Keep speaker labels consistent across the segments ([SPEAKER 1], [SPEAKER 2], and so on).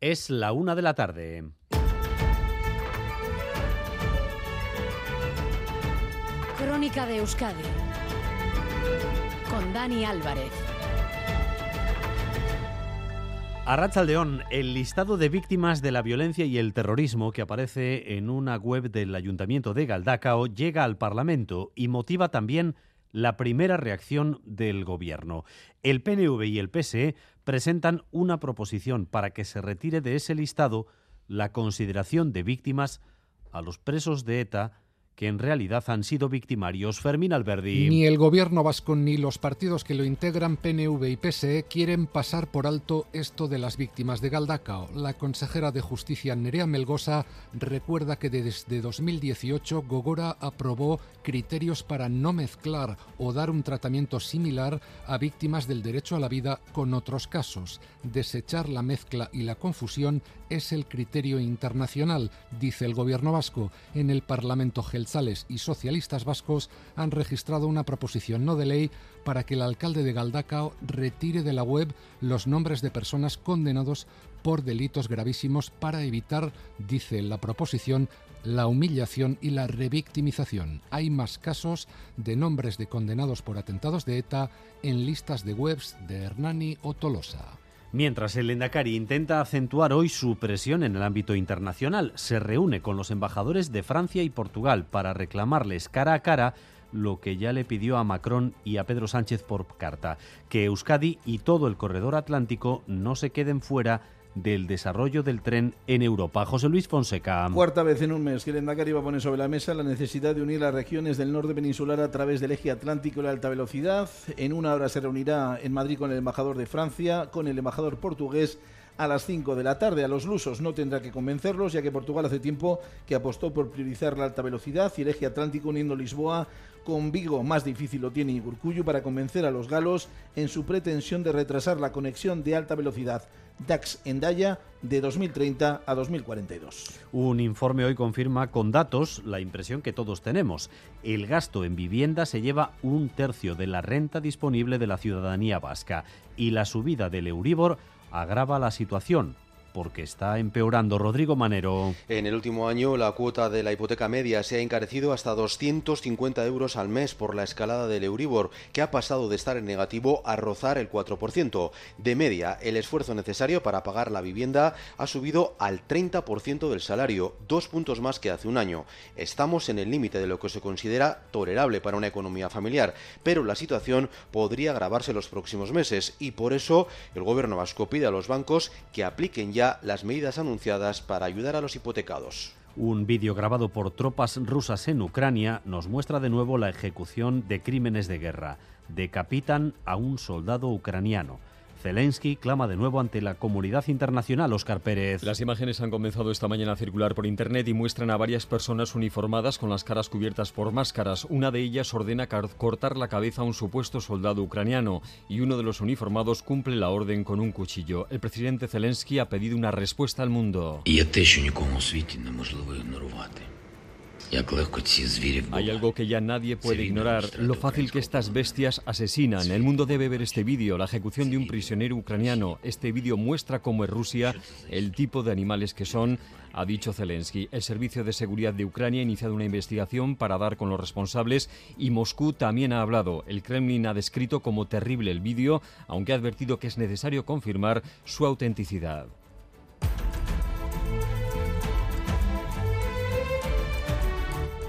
[SPEAKER 1] Es la una de la tarde.
[SPEAKER 2] Crónica de Euskadi con Dani Álvarez.
[SPEAKER 1] Arrachaldeón, el listado de víctimas de la violencia y el terrorismo que aparece en una web del Ayuntamiento de Galdacao llega al Parlamento y motiva también la primera reacción del Gobierno. El PNV y el PSE presentan una proposición para que se retire de ese listado la consideración de víctimas a los presos de ETA que en realidad han sido victimarios. Fermín Alberdi.
[SPEAKER 3] Ni el gobierno vasco ni los partidos que lo integran, PNV y PSE, quieren pasar por alto esto de las víctimas de Galdacao. La consejera de Justicia Nerea Melgosa recuerda que desde 2018 Gogora aprobó criterios para no mezclar o dar un tratamiento similar a víctimas del derecho a la vida con otros casos. Desechar la mezcla y la confusión es el criterio internacional, dice el gobierno vasco. En el Parlamento Gelsales y socialistas vascos han registrado una proposición no de ley para que el alcalde de Galdacao retire de la web los nombres de personas condenados por delitos gravísimos para evitar, dice la proposición, la humillación y la revictimización. Hay más casos de nombres de condenados por atentados de ETA en listas de webs de Hernani o Tolosa.
[SPEAKER 1] Mientras el Endacari intenta acentuar hoy su presión en el ámbito internacional, se reúne con los embajadores de Francia y Portugal para reclamarles cara a cara lo que ya le pidió a Macron y a Pedro Sánchez por carta, que Euskadi y todo el corredor atlántico no se queden fuera del desarrollo del tren en Europa. José Luis Fonseca.
[SPEAKER 4] Cuarta vez en un mes que el va a poner sobre la mesa la necesidad de unir las regiones del norte peninsular a través del eje atlántico y la alta velocidad. En una hora se reunirá en Madrid con el embajador de Francia, con el embajador portugués a las 5 de la tarde. A los lusos no tendrá que convencerlos, ya que Portugal hace tiempo que apostó por priorizar la alta velocidad y el eje atlántico uniendo Lisboa con Vigo. Más difícil lo tiene Igurcuyu para convencer a los galos en su pretensión de retrasar la conexión de alta velocidad DAX Endaya de 2030 a 2042.
[SPEAKER 1] Un informe hoy confirma con datos la impresión que todos tenemos. El gasto en vivienda se lleva un tercio de la renta disponible de la ciudadanía vasca y la subida del Euribor agrava la situación porque está empeorando. Rodrigo Manero.
[SPEAKER 5] En el último año, la cuota de la hipoteca media se ha encarecido hasta 250 euros al mes por la escalada del Euribor, que ha pasado de estar en negativo a rozar el 4%. De media, el esfuerzo necesario para pagar la vivienda ha subido al 30% del salario, dos puntos más que hace un año. Estamos en el límite de lo que se considera tolerable para una economía familiar, pero la situación podría agravarse los próximos meses y por eso el gobierno vasco pide a los bancos que apliquen ya las medidas anunciadas para ayudar a los hipotecados.
[SPEAKER 1] Un vídeo grabado por tropas rusas en Ucrania nos muestra de nuevo la ejecución de crímenes de guerra. Decapitan a un soldado ucraniano. Zelensky clama de nuevo ante la comunidad internacional. Oscar Pérez.
[SPEAKER 6] Las imágenes han comenzado esta mañana a circular por internet y muestran a varias personas uniformadas con las caras cubiertas por máscaras. Una de ellas ordena cortar la cabeza a un supuesto soldado ucraniano y uno de los uniformados cumple la orden con un cuchillo. El presidente Zelensky ha pedido una respuesta al mundo. Hay algo que ya nadie puede ignorar, lo fácil que estas bestias asesinan. El mundo debe ver este vídeo, la ejecución de un prisionero ucraniano. Este vídeo muestra cómo es Rusia, el tipo de animales que son, ha dicho Zelensky. El Servicio de Seguridad de Ucrania ha iniciado una investigación para dar con los responsables y Moscú también ha hablado. El Kremlin ha descrito como terrible el vídeo, aunque ha advertido que es necesario confirmar su autenticidad.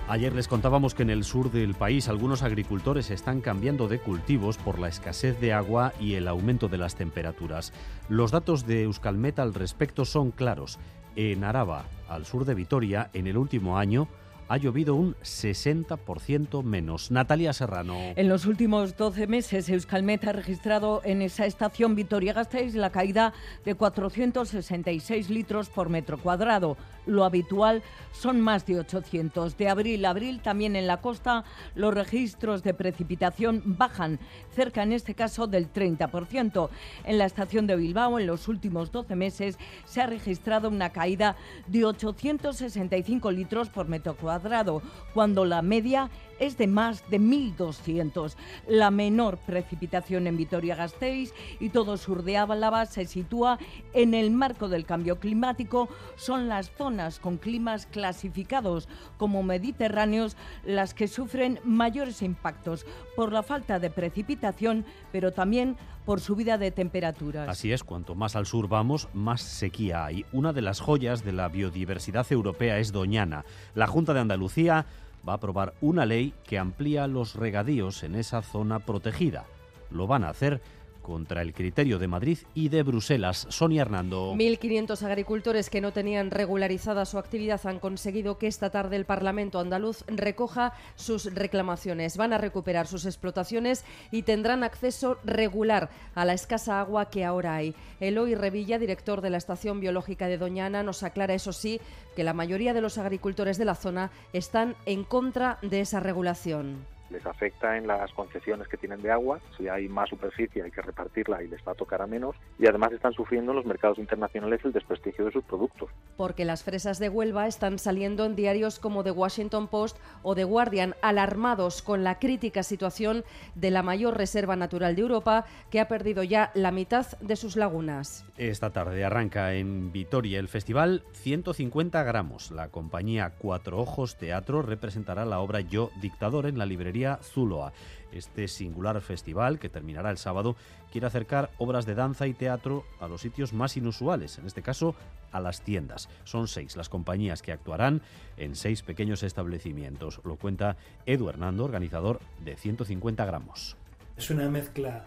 [SPEAKER 1] Ayer les contábamos que en el sur del país algunos agricultores están cambiando de cultivos por la escasez de agua y el aumento de las temperaturas. Los datos de Euskalmet al respecto son claros. En Araba, al sur de Vitoria, en el último año, ha llovido un 60% menos. Natalia Serrano.
[SPEAKER 7] En los últimos 12 meses, Euskalmet ha registrado en esa estación Vitoria-Gasteiz la caída de 466 litros por metro cuadrado. Lo habitual son más de 800. De abril a abril, también en la costa, los registros de precipitación bajan, cerca en este caso del 30%. En la estación de Bilbao, en los últimos 12 meses, se ha registrado una caída de 865 litros por metro cuadrado cuadrado, cuando la media es de más de 1.200. La menor precipitación en Vitoria-Gasteiz y todo sur de Álava se sitúa en el marco del cambio climático. Son las zonas con climas clasificados como mediterráneos las que sufren mayores impactos por la falta de precipitación, pero también por subida de temperaturas.
[SPEAKER 1] Así es, cuanto más al sur vamos, más sequía hay. Una de las joyas de la biodiversidad europea es Doñana. La Junta de Andalucía va a aprobar una ley que amplía los regadíos en esa zona protegida. Lo van a hacer contra el criterio de Madrid y de Bruselas. Sonia Hernando.
[SPEAKER 8] 1.500 agricultores que no tenían regularizada su actividad han conseguido que esta tarde el Parlamento andaluz recoja sus reclamaciones. Van a recuperar sus explotaciones y tendrán acceso regular a la escasa agua que ahora hay. Eloy Revilla, director de la Estación Biológica de Doñana, nos aclara, eso sí, que la mayoría de los agricultores de la zona están en contra de esa regulación
[SPEAKER 9] les afecta en las concesiones que tienen de agua, si hay más superficie hay que repartirla y les va a tocar a menos, y además están sufriendo en los mercados internacionales el desprestigio de sus productos.
[SPEAKER 8] Porque las fresas de Huelva están saliendo en diarios como The Washington Post o The Guardian, alarmados con la crítica situación de la mayor reserva natural de Europa, que ha perdido ya la mitad de sus lagunas.
[SPEAKER 1] Esta tarde arranca en Vitoria el festival 150 gramos. La compañía Cuatro Ojos Teatro representará la obra Yo Dictador en la librería Zuloa. Este singular festival, que terminará el sábado, quiere acercar obras de danza y teatro a los sitios más inusuales, en este caso a las tiendas. Son seis las compañías que actuarán en seis pequeños establecimientos. Lo cuenta Edu Hernando, organizador de 150 gramos.
[SPEAKER 10] Es una mezcla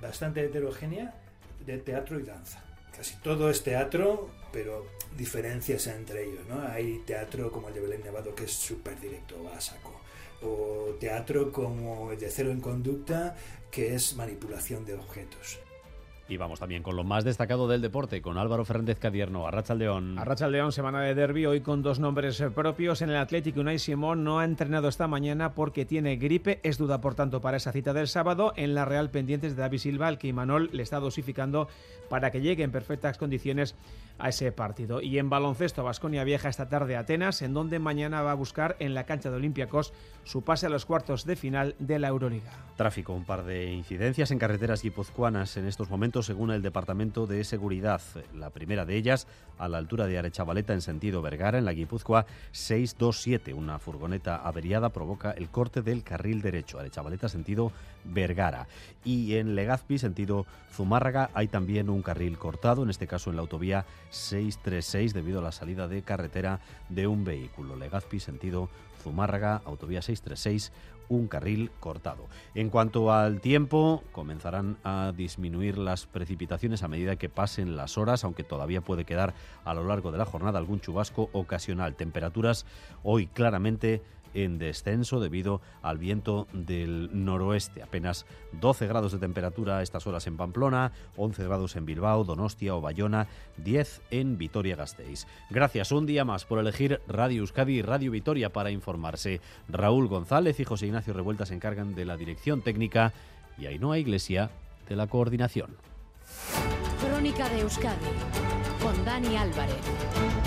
[SPEAKER 10] bastante heterogénea de teatro y danza. Casi todo es teatro, pero diferencias entre ellos. ¿no? Hay teatro como el de Belén Nevado que es súper directo, va saco o teatro como el de Cero en Conducta, que es manipulación de objetos.
[SPEAKER 1] Y vamos también con lo más destacado del deporte, con Álvaro Fernández Cadierno, Arracha León.
[SPEAKER 11] Arracha León, semana de derby, hoy con dos nombres eh, propios. En el Atlético, Unai Simón no ha entrenado esta mañana porque tiene gripe, es duda por tanto para esa cita del sábado. En la Real pendientes de David Silva, al que Imanol le está dosificando para que llegue en perfectas condiciones a ese partido. Y en baloncesto, Vasconia viaja esta tarde a Atenas, en donde mañana va a buscar en la cancha de Olympiacos su pase a los cuartos de final de la Euroliga.
[SPEAKER 1] Tráfico, un par de incidencias en carreteras guipuzcoanas en estos momentos, según el Departamento de Seguridad. La primera de ellas a la altura de Arechavaleta en sentido Vergara, en la Guipúzcoa 627. Una furgoneta averiada provoca el corte del carril derecho. Arechavaleta sentido Vergara. Y en Legazpi, sentido Zumárraga, hay también un carril cortado, en este caso en la autovía 636, debido a la salida de carretera de un vehículo. Legazpi, sentido Zumárraga, autovía 636 un carril cortado. En cuanto al tiempo, comenzarán a disminuir las precipitaciones a medida que pasen las horas, aunque todavía puede quedar a lo largo de la jornada algún chubasco ocasional. Temperaturas hoy claramente en descenso debido al viento del noroeste. Apenas 12 grados de temperatura a estas horas en Pamplona, 11 grados en Bilbao, Donostia o Bayona, 10 en Vitoria-Gasteiz. Gracias un día más por elegir Radio Euskadi y Radio Vitoria para informarse. Raúl González y José Ignacio Revuelta se encargan de la dirección técnica y Ainhoa Iglesia de la coordinación.
[SPEAKER 2] Crónica de Euskadi con Dani Álvarez.